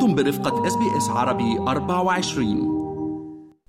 أنتم برفقة إس بي إس عربي 24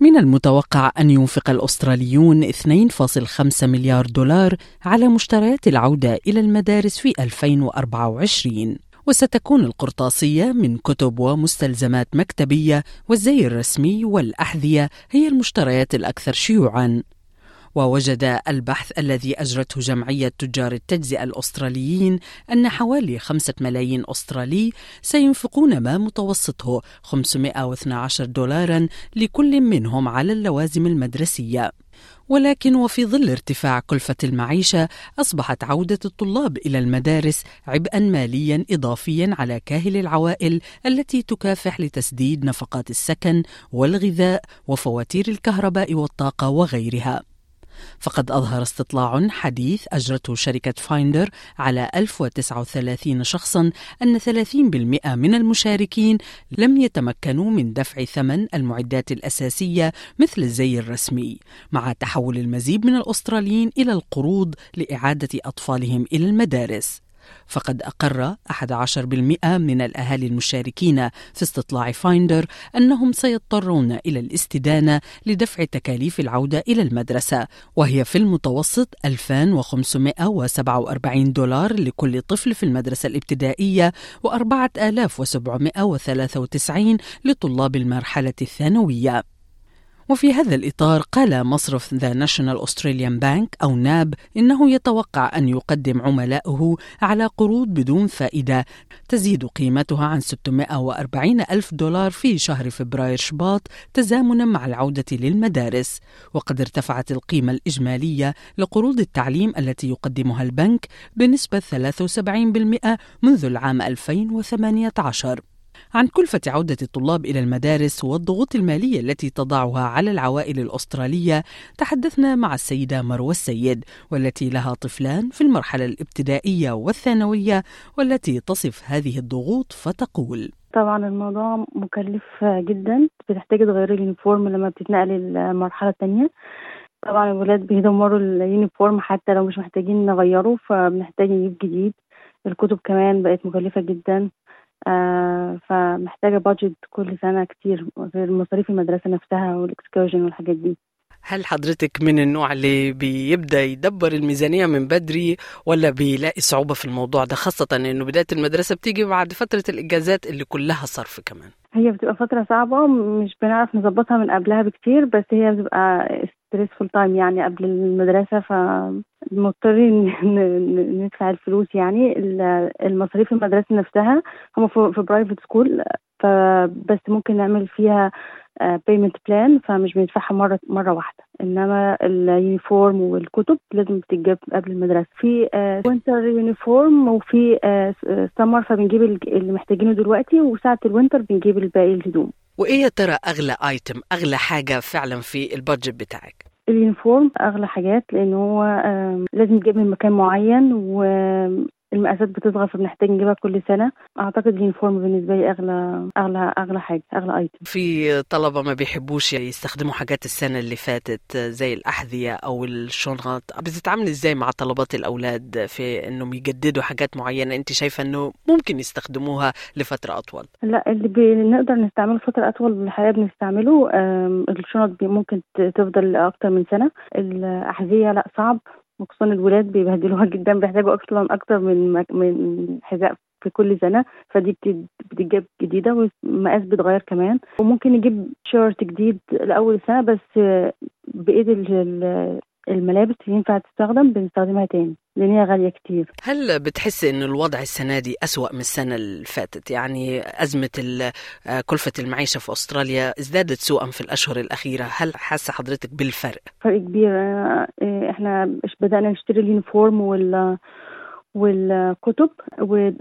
من المتوقع أن ينفق الأستراليون 2.5 مليار دولار على مشتريات العودة إلى المدارس في 2024 وستكون القرطاسية من كتب ومستلزمات مكتبية والزي الرسمي والأحذية هي المشتريات الأكثر شيوعاً. ووجد البحث الذي أجرته جمعية تجار التجزئة الأستراليين أن حوالي خمسة ملايين أسترالي سينفقون ما متوسطه 512 دولارا لكل منهم على اللوازم المدرسية ولكن وفي ظل ارتفاع كلفة المعيشة أصبحت عودة الطلاب إلى المدارس عبئا ماليا إضافيا على كاهل العوائل التي تكافح لتسديد نفقات السكن والغذاء وفواتير الكهرباء والطاقة وغيرها. فقد أظهر استطلاع حديث أجرته شركة فايندر على 1039 شخصا أن 30% من المشاركين لم يتمكنوا من دفع ثمن المعدات الأساسية مثل الزي الرسمي مع تحول المزيد من الأستراليين إلى القروض لإعادة أطفالهم إلى المدارس. فقد أقر 11% من الأهالي المشاركين في استطلاع فايندر أنهم سيضطرون إلى الاستدانة لدفع تكاليف العودة إلى المدرسة وهي في المتوسط 2547 دولار لكل طفل في المدرسة الابتدائية و4793 لطلاب المرحلة الثانوية. وفي ه the الإطار قال مصرف ذا National Australian Bank أو ناب إنه يتوقع أن يقدم عملائه على قروض بدون فائدة تزيد قيمتها عن 640 ألف دولار في شهر فبراير شباط تزامنا مع العودة للمدارس. وقد ارتفعت القيمة الإجمالية لقروض التعليم التي يقدمها البنك بنسبة 73% منذ العام 2018 عن كلفة عودة الطلاب إلى المدارس والضغوط المالية التي تضعها على العوائل الأسترالية. تحدثنا مع السيدة مروة السيد والتي لها طفلان في المرحلة الابتدائية والثانوية والتي تصف هذه الضغوط فتقول طبعا الموضوع مكلف جدا. بتحتاج تغيري ال uniform لما بتتنقلي المرحلة الثانية طبعا الولاد بيدمروا ال uniform حتى لو مش محتاجين نغيره فبنحتاج نجيب جديد. الكتب كمان بقت مكلفة جدا. فمحتاجة budget كل سنة كتير غير مصاريف المدرسة نفسها وال excursion والحاجات دي. هل حضرتك من النوع اللي بيبدأ يدبر الميزانية من بدري ولا بيلاقي صعوبة في الموضوع ده؟ خاصة إنه بداية المدرسة بتيجي بعد فترة الإجازات اللي كلها صرف كمان. هي بتبقى فترة صعبة مش بنعرف نظبطها من قبلها بكتير بس هي بتبقى stressful time يعني قبل المدرسة فمضطرين ندفع الفلوس يعني المصاريف المدرسة نفسها. هم في private school فبس ممكن نعمل فيها payment plan فمش بندفعها مرة مرة واحدة. إنما ال uniform والكتب لازم بتتجاب قبل المدرسة. في winter uniform وفي سمر فبنجيب اللي محتاجينه دلوقتي وساعة ال winter بنجيب الباقي الهدوم. وإيه يا ترى أغلى item أغلى حاجة فعلا في ال budget بتاعك؟ ال uniform أغلى حاجات لأن هو لازم يتجاب من مكان معين و المقاسات بتصغر فبنحتاج نجيبها كل سنة. أعتقد ال uniform بالنسبة لي أغلى أغلى أغلى حاجة أغلى ايتم في طلبة ما بيحبوش يستخدموا حاجات السنة اللي فاتت زي الأحذية أو الشنط بتتعامل إزاي مع طلبات الأولاد في إنهم يجددوا حاجات معينة أنت شايفة إنه ممكن يستخدموها لفترة أطول؟ لا اللي بنقدر نستعمله فتره أطول الحقيقة بنستعمله الشنط ممكن تفضل أكتر من سنة. الأحذية لا صعب. وخصوصا الولاد بيبهدلوها جدا بيحتاجوا أصلا أكتر من. من حذاء في كل سنة فدي بتتجاب جديدة والمقاس بيتغير كمان وممكن نجيب شورت جديد لأول السنة بس بإيد الملابس ينفع تستخدم بنستخدمها تاني لأن هي غالية كتير. هل بتحس ان الوضع السنة دي أسوأ من السنة اللي فاتت يعني أزمة كلفة المعيشة في أستراليا ازدادت سوءا في الأشهر الأخيرة. هل حاسة حضرتك بالفرق؟ فرق كبير. إحنا بدأنا نشتري ال uniform وال والكتب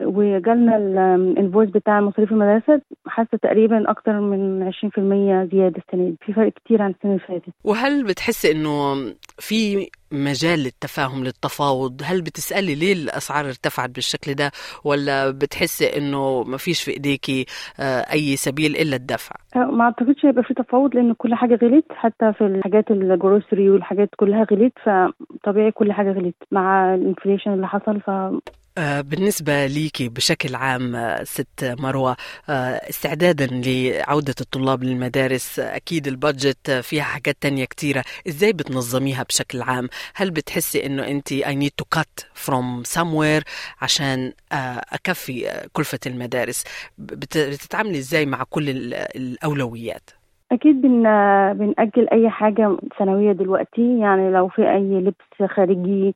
وجالنا ال invoice بتاع مصاريف المدرسة. حاسة تقريبا أكتر من 20% زيادة السنة دي. في فرق كتير عن السنة اللي فاتت. وهل بتحس إنه في مجال للتفاهم للتفاوض؟ هل بتسألي ليه الأسعار ارتفعت بالشكل ده ولا بتحسي أنه ما فيش في إيديكي أي سبيل إلا الدفع؟ ما أعتقدش هيبقى في تفاوض لأن كل حاجة غلت حتى في الحاجات ال grocery والحاجات كلها غلت فطبيعي كل حاجة غلت مع ال inflation اللي حصل ف آه، بالنسبة ليكي بشكل عام آه، ست مروة آه، استعدادا لعودة الطلاب للمدارس؟ أكيد ال budget فيها حاجات تانية كتيرة. إزاي بتنظميها بشكل عام؟ هل بتحسي أنه أنت I need to cut from somewhere عشان أكفي كلفة المدارس؟ بتتعاملي إزاي مع كل الأولويات؟ أكيد بن بنأجل أي حاجة سنوية دلوقتي. يعني لو في أي لبس خارجي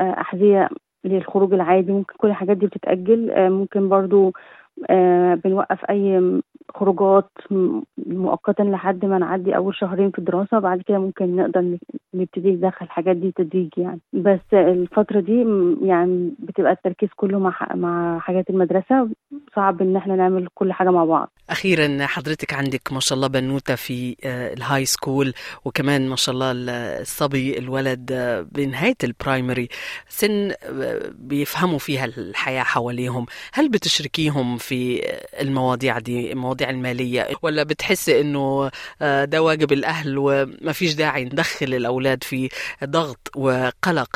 أحذية للخروج العادي ممكن كل الحاجات دي بتتأجل. آه، ممكن برضو بنوقف أي خروجات مؤقتا لحد ما نعدي أول شهرين في الدراسة بعد كده ممكن نقدر نبتدي ندخل الحاجات دي تدريجي يعني. بس الفترة دي يعني بتبقى التركيز كله مع مع حاجات المدرسة. صعب إن إحنا نعمل كل حاجة مع بعض. أخيرا حضرتك عندك ما شاء الله بنوتة في آه، ال high school وكمان ما شاء الله الصبي الولد آه، بنهاية ال primary سن آه، بيفهموا فيها الحياة حواليهم. هل بتشركيهم في المواضيع دي المواضيع المالية ولا بتحسي إنه ده واجب الأهل وما فيش داعي ندخل الأولاد في ضغط وقلق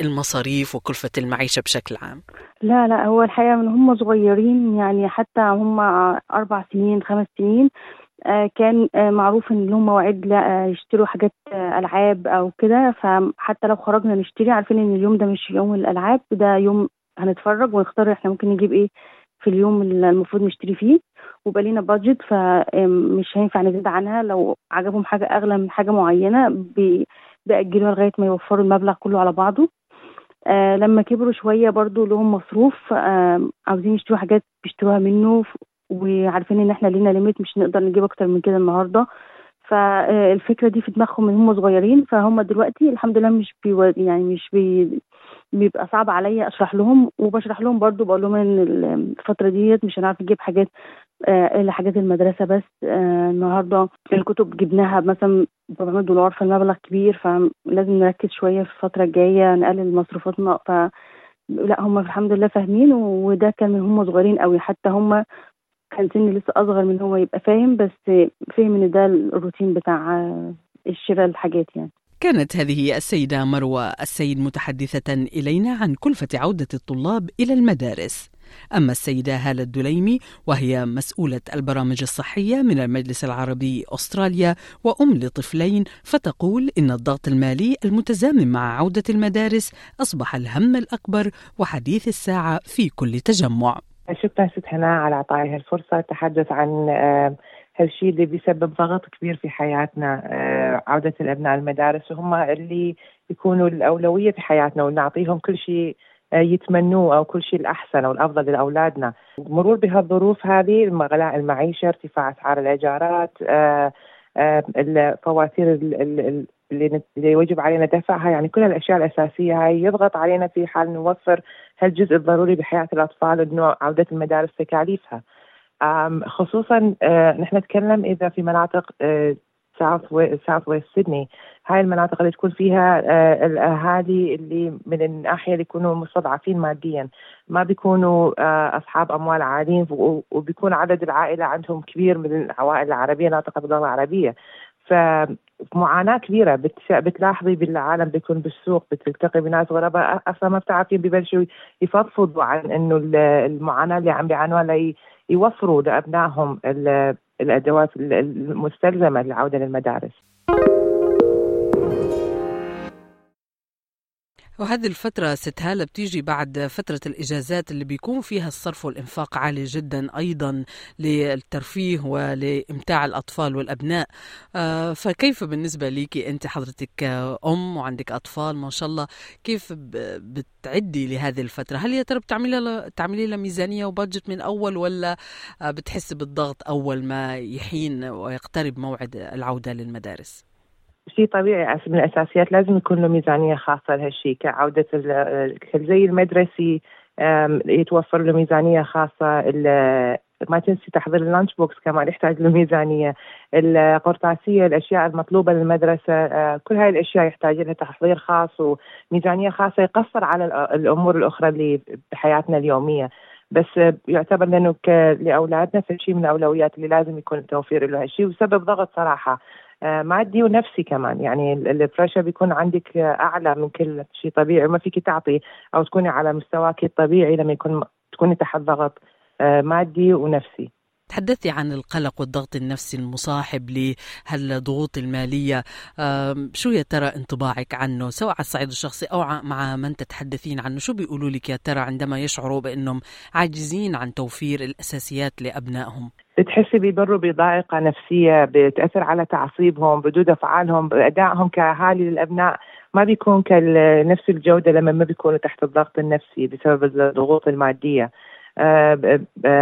المصاريف وكلفة المعيشة بشكل عام؟ لا لا هو الحقيقة من هم صغيرين يعني حتى هم أربع سنين خمس سنين آه، كان آه، معروف إن لهم مواعيد لا يشتروا حاجات آه، ألعاب أو كده فحتى لو خرجنا نشتري عارفين إن اليوم ده مش يوم الألعاب ده يوم هنتفرج ونختار إحنا ممكن نجيب إيه في اليوم اللي المفروض نشتري فيه وبقى لنا budget فمش هينفع نزيد عنها. لو عجبهم حاجة أغلى من حاجة معينة بيأجلوها لغاية ما يوفروا المبلغ كله على بعضه. آه لما كبروا شوية برضو لهم مصروف آه عاوزين يشتروا حاجات بيشتروها منه وعارفين إن إحنا لينا limit مش نقدر نجيب أكتر من كده النهارده. فالفكرة دي في دماغهم من هم صغيرين فهم دلوقتي الحمد لله مش بي يعني مش بي بيبقى صعب عليا أشرح لهم وبشرح لهم برضو بقول لهم إن الفترة ديت مش هنعرف نجيب حاجات آه، إلا حاجات المدرسة بس آه، النهارده الكتب جبناها مثلا ب 400 دولار فالمبلغ كبير فلازم نركز شوية في الفترة الجاية نقلل مصروفاتنا ف لا هم الحمد لله فاهمين وده كان من هم صغيرين قوي حتى هم كان سني لسه أصغر من هو يبقى فاهم بس فهم إن ده الروتين بتاع الشراء الحاجات يعني. كانت هذه السيدة مروة السيد متحدثة إلينا عن كلفة عودة الطلاب إلى المدارس. أما السيدة هالة الدليمي وهي مسؤولة البرامج الصحية من المجلس العربي أستراليا وأم لطفلين فتقول إن الضغط المالي المتزامن مع عودة المدارس أصبح الهم الأكبر وحديث الساعة في كل تجمع. شكرا ست هناء على اعطائي هالفرصه التحدث عن آه، هالشيء اللي بيسبب ضغط كبير في حياتنا آه، عودة الأبناء المدارس. وهم اللي يكونوا الأولوية في حياتنا ونعطيهم كل شيء آه، يتمنوه أو كل شيء الأحسن أو الأفضل لأولادنا. مرور بهالظروف هذه غلاء المعيشة ارتفاع أسعار الإيجارات الفواتير اللي اللي يجب علينا دفعها يعني كل الاشياء الأساسية هاي يضغط علينا في حال نوفر هالجزء الضروري بحياة الأطفال انه عودة المدارس تكاليفها. خصوصا آه، نحن نتكلم إذا في مناطق ساوث ويست سيدني هاي المناطق اللي تكون فيها آه، الاهالي اللي من الناحية اللي يكونوا مستضعفين ماديا. ما بيكونوا آه، أصحاب أموال عاليين وبيكون عدد العائلة عندهم كبير من العوائل العربية ناطقه باللغة العربية. فمعاناه كبيرة بتلاحظي بالعالم بيكون بالسوق بتلتقي بناس غرباء أصلا ما بتعرفين ببلشوا يفضفضوا عن إنه المعاناة اللي عم بيعانوها يوفروا لأبنائهم الأدوات المستلزمة للعوده للمدارس. وهذه الفترة ست هالة بتيجي بعد فترة الإجازات اللي بيكون فيها الصرف والإنفاق عالي جدا أيضا للترفيه ولإمتاع الأطفال والأبناء آه فكيف بالنسبة ليكي أنت حضرتك أم وعندك أطفال ما شاء الله كيف بتعدي لهذه الفترة هل يا ترى بتعملي لها تعملي لها ميزانية وبادجت من أول ولا آه بتحسي بالضغط أول ما يحين ويقترب موعد العودة للمدارس؟ شيء طبيعي من الأساسيات. لازم يكون له ميزانية خاصة لهالشيء كعودة زي المدرسي يتوفر له ميزانية خاصة. ما تنسي تحضير اللانش بوكس كمان يحتاج له ميزانية. القرطاسية الأشياء المطلوبة للمدرسة آه، كل هاي الأشياء يحتاج لها تحضير خاص وميزانية خاصة. يقصر على الأمور الأخرى اللي بحياتنا اليومية. بس يعتبر لأنه لأولادنا في شيء من الأولويات اللي لازم يكون التوفير له هالشيء. وسبب ضغط صراحة مادي ونفسي كمان. يعني البريشر بيكون عندك أعلى من كل شيء طبيعي ما فيك تعطي أو تكوني على مستواك الطبيعي لما يكون تكوني تحت ضغط. مادي ونفسي. تحدثي عن القلق والضغط النفسي المصاحب لهالضغوط المالية. شو يا ترى انطباعك عنه سواء على الصعيد الشخصي أو مع من تتحدثين عنه؟ شو بيقولوا لك يا ترى عندما يشعروا بأنهم عاجزين عن توفير الأساسيات لأبنائهم؟ بتحسي بيمروا بضائقة نفسية بتأثر على تعصيبهم ردود أفعالهم أدائهم كأهالي للأبناء. ما بيكون كنفس الجودة لما ما بيكونوا تحت الضغط النفسي بسبب الضغوط المادية.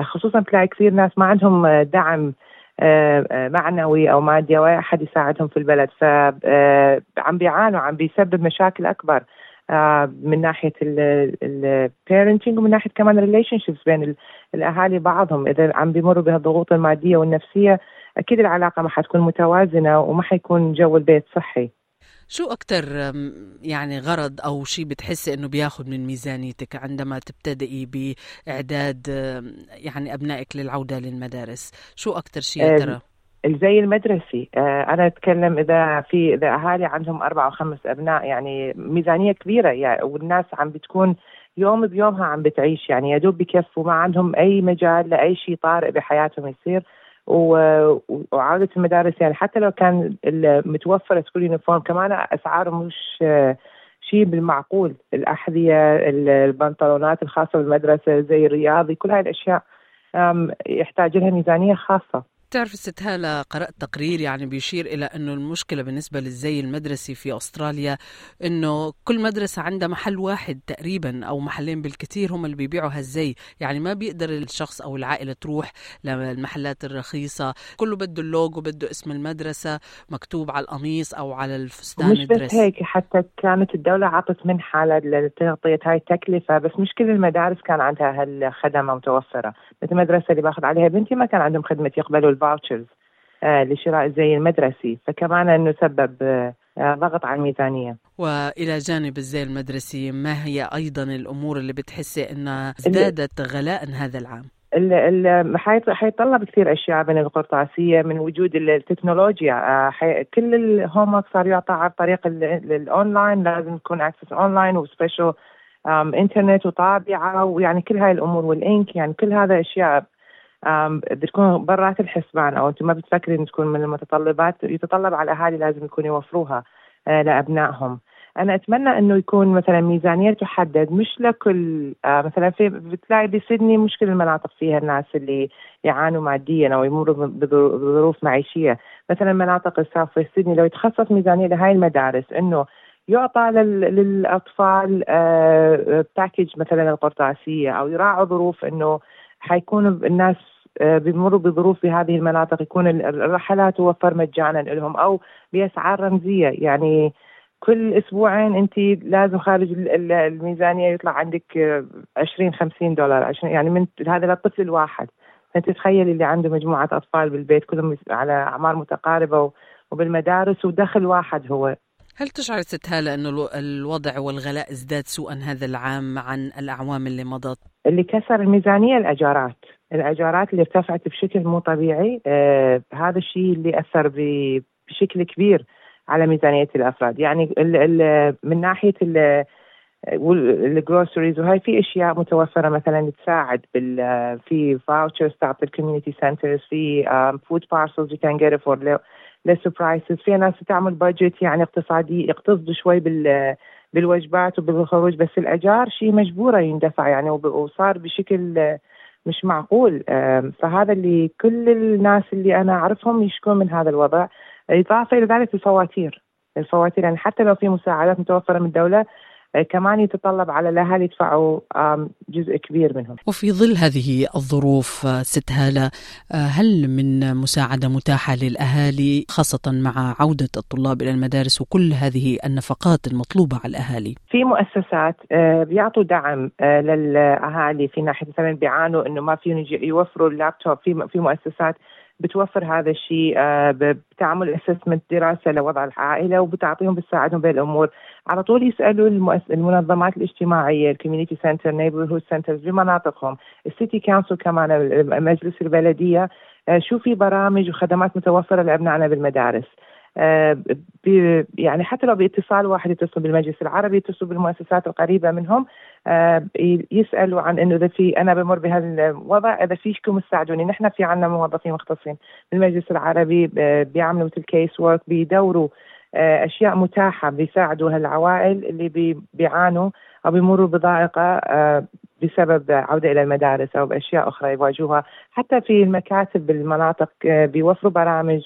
خصوصا تلاقي كثير ناس ما عندهم دعم آه، معنوي أو مادي أو أي أحد يساعدهم في البلد. فعم بيعانوا عم بيسبب مشاكل أكبر آه، من ناحية ال parenting ومن ناحية كمان ال relationships بين الأهالي بعضهم. إذا عم بيمروا بهالضغوط المادية والنفسية أكيد العلاقة ما حتكون متوازنة وما حيكون جو البيت صحي. شو أكتر يعني غرض أو شيء بتحسي إنه بياخذ من ميزانيتك عندما تبتدئي بإعداد يعني أبنائك للعودة للمدارس؟ شو أكتر شيء يا ترى؟ الزي المدرسي آه، أنا أتكلم إذا في إذا أهالي عندهم أربع أو خمس أبناء يعني ميزانية كبيرة يعني والناس عم بتكون يوم بيومها عم بتعيش يعني يا دوب بكفوا ما عندهم أي مجال لأي شيء طارئ بحياتهم يصير. وعودة المدارس يعني. حتى لو كان متوفر school uniform كمان أسعاره مش شيء بالمعقول. الأحذية البنطلونات الخاصة بالمدرسة زي الرياضي كل هاي الأشياء يحتاج لها ميزانية خاصة. بتعرف ست هالة قرأت تقرير يعني بيشير إلى أنه المشكلة بالنسبة للزي المدرسي في أستراليا أنه كل مدرسة عندها محل واحد تقريبا أو محلين بالكثير هم اللي بيبيعوا هالزي يعني ما بيقدر الشخص أو العائلة تروح للمحلات الرخيصة. كله بده اللوجو بده اسم المدرسة مكتوب على القميص أو على الفستان مش بس هيك حتى كانت الدولة عطت منحة لتغطية هاي التكلفة بس مش كل المدارس كان عندها هالخدمة متوفرة. مثل المدرسة اللي باخذ عليها بنتي ما كان عندهم خدمة يقبلوا ال vouchers آه، لشراء الزي المدرسي فكمان إنه سبب آه، ضغط على الميزانية. وإلى جانب الزي المدرسي ما هي أيضا الأمور اللي بتحسي إنها ازدادت غلاء هذا العام؟ حيتطلب كثير أشياء من القرطاسية من وجود التكنولوجيا آه، كل الهوم صار يعطى عن طريق الاونلاين لازم يكون access online و special انترنت وطابعة ويعني كل هاي الأمور والانك يعني كل هذا أشياء بتكون برات الحسبان أو أنتم ما بتفكرين تكون من المتطلبات يتطلب على الأهالي لازم يكون يوفروها آه، لأبنائهم. أنا أتمنى إنه يكون مثلا ميزانية تحدد مش لكل آه، مثلا في بتلاقي بسيدني مش كل المناطق فيها الناس اللي يعانوا ماديا أو يمروا بظروف معيشية، مثلا مناطق الساوث في سيدني لو يتخصص ميزانية لهاي المدارس إنه يعطى للأطفال باكج آه، مثلا القرطاسية أو يراعوا ظروف إنه حيكون الناس بيمروا بظروف في هذه المناطق يكون الرحلات توفر مجانا لهم أو بأسعار رمزية. يعني كل أسبوعين أنت لازم خارج الميزانية يطلع عندك 20 آه، 50 دولار 20 يعني من هذا للطفل الواحد. انت تخيلي اللي عنده مجموعة أطفال بالبيت كلهم على أعمار متقاربة وبالمدارس ودخل واحد هو. هل تشعر ست هالة أنه الوضع والغلاء ازداد سوءا هذا العام عن الأعوام اللي مضت؟ اللي كسر الميزانية الأجارات. الأجارات اللي ارتفعت بشكل مو طبيعي آه هذا الشيء اللي أثر بشكل كبير على ميزانية الأفراد. يعني ال ال من ناحية ال groceries وهي في أشياء متوفرة مثلا تساعد بال في vouchers تعطي ال community centres في food parcels you can get for ال surprises في ناس تعمل budget يعني اقتصادي يقتصدوا شوي بال بالوجبات وبالخروج بس الأجار شيء مجبورة يندفع يعني وصار بشكل مش معقول. فهذا اللي كل الناس اللي أنا أعرفهم يشكون من هذا الوضع. إضافة إلى ذلك الفواتير. الفواتير يعني حتى لو في مساعدات متوفرة من الدولة كمان يتطلب على الاهالي يدفعوا جزء كبير منهم. وفي ظل هذه الظروف آه، ست هالة آه، هل من مساعدة متاحة للأهالي خاصة مع عودة الطلاب إلى المدارس وكل هذه النفقات المطلوبة على الأهالي؟ في مؤسسات بيعطوا دعم للأهالي في ناحية مثلا بيعانوا إنه ما فيهم يوفروا اللابتوب في في مؤسسات بتوفر هذا الشيء آه، بتعمل اسسمنت دراسة لوضع العائلة وبتعطيهم بتساعدهم بالامور على طول يسألوا المنظمات الاجتماعية ال community centre neighbourhood centres بمناطقهم. ال city council كمان مجلس البلدية آه، شو في برامج وخدمات متوفرة لأبنائنا بالمدارس. يعني حتى لو باتصال واحد يتصل بالمجلس العربي يتصلوا بالمؤسسات القريبة منهم آه، يسألوا عن إنه إذا في أنا بمر بهالوضع إذا فيكم تساعدوني. نحن في عندنا موظفين مختصين بالمجلس العربي بيعملوا مثل case work بيدوروا آه، أشياء متاحة بيساعدوا هالعوائل اللي بيعانوا أو بيمروا بضائقة بسبب عودة إلى المدارس أو بأشياء أخرى يواجهوها. حتى في المكاتب بالمناطق بيوفروا برامج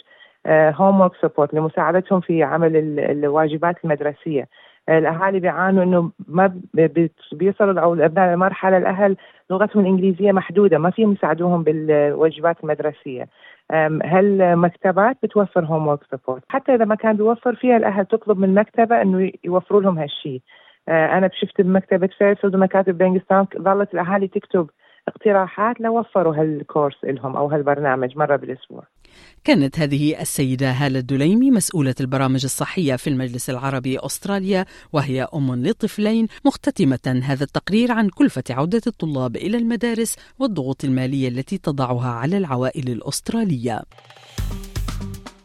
هوم ورك سبورت لمساعدتهم في عمل الواجبات المدرسية. الأهالي بيعانوا إنه ما بيصلوا أو الابناء لمرحله الأهل لغتهم الإنجليزية محدودة ما فيهم يساعدوهم بالواجبات المدرسية. هل مكتبات بتوفر homework support حتى إذا ما كان بيوفر فيها الأهل تطلب من المكتبه إنه يوفروا لهم هالشيء آه، أنا شفت بمكتبة فيرفيلد ومكاتب بانكستاون ظلت الأهالي تكتب اقتراحات لو وفروا هال course لهم أو هالبرنامج مرة بالأسبوع. كانت هذه السيدة هالة الدليمي مسؤولة البرامج الصحية في المجلس العربي أستراليا وهي أم لطفلين مختتمة هذا التقرير عن كلفة عودة الطلاب إلى المدارس والضغوط المالية التي تضعها على العوائل الأسترالية.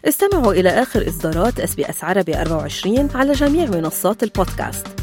استمعوا إلى آخر إصدارات اس بي اس عربي 24 على جميع منصات البودكاست.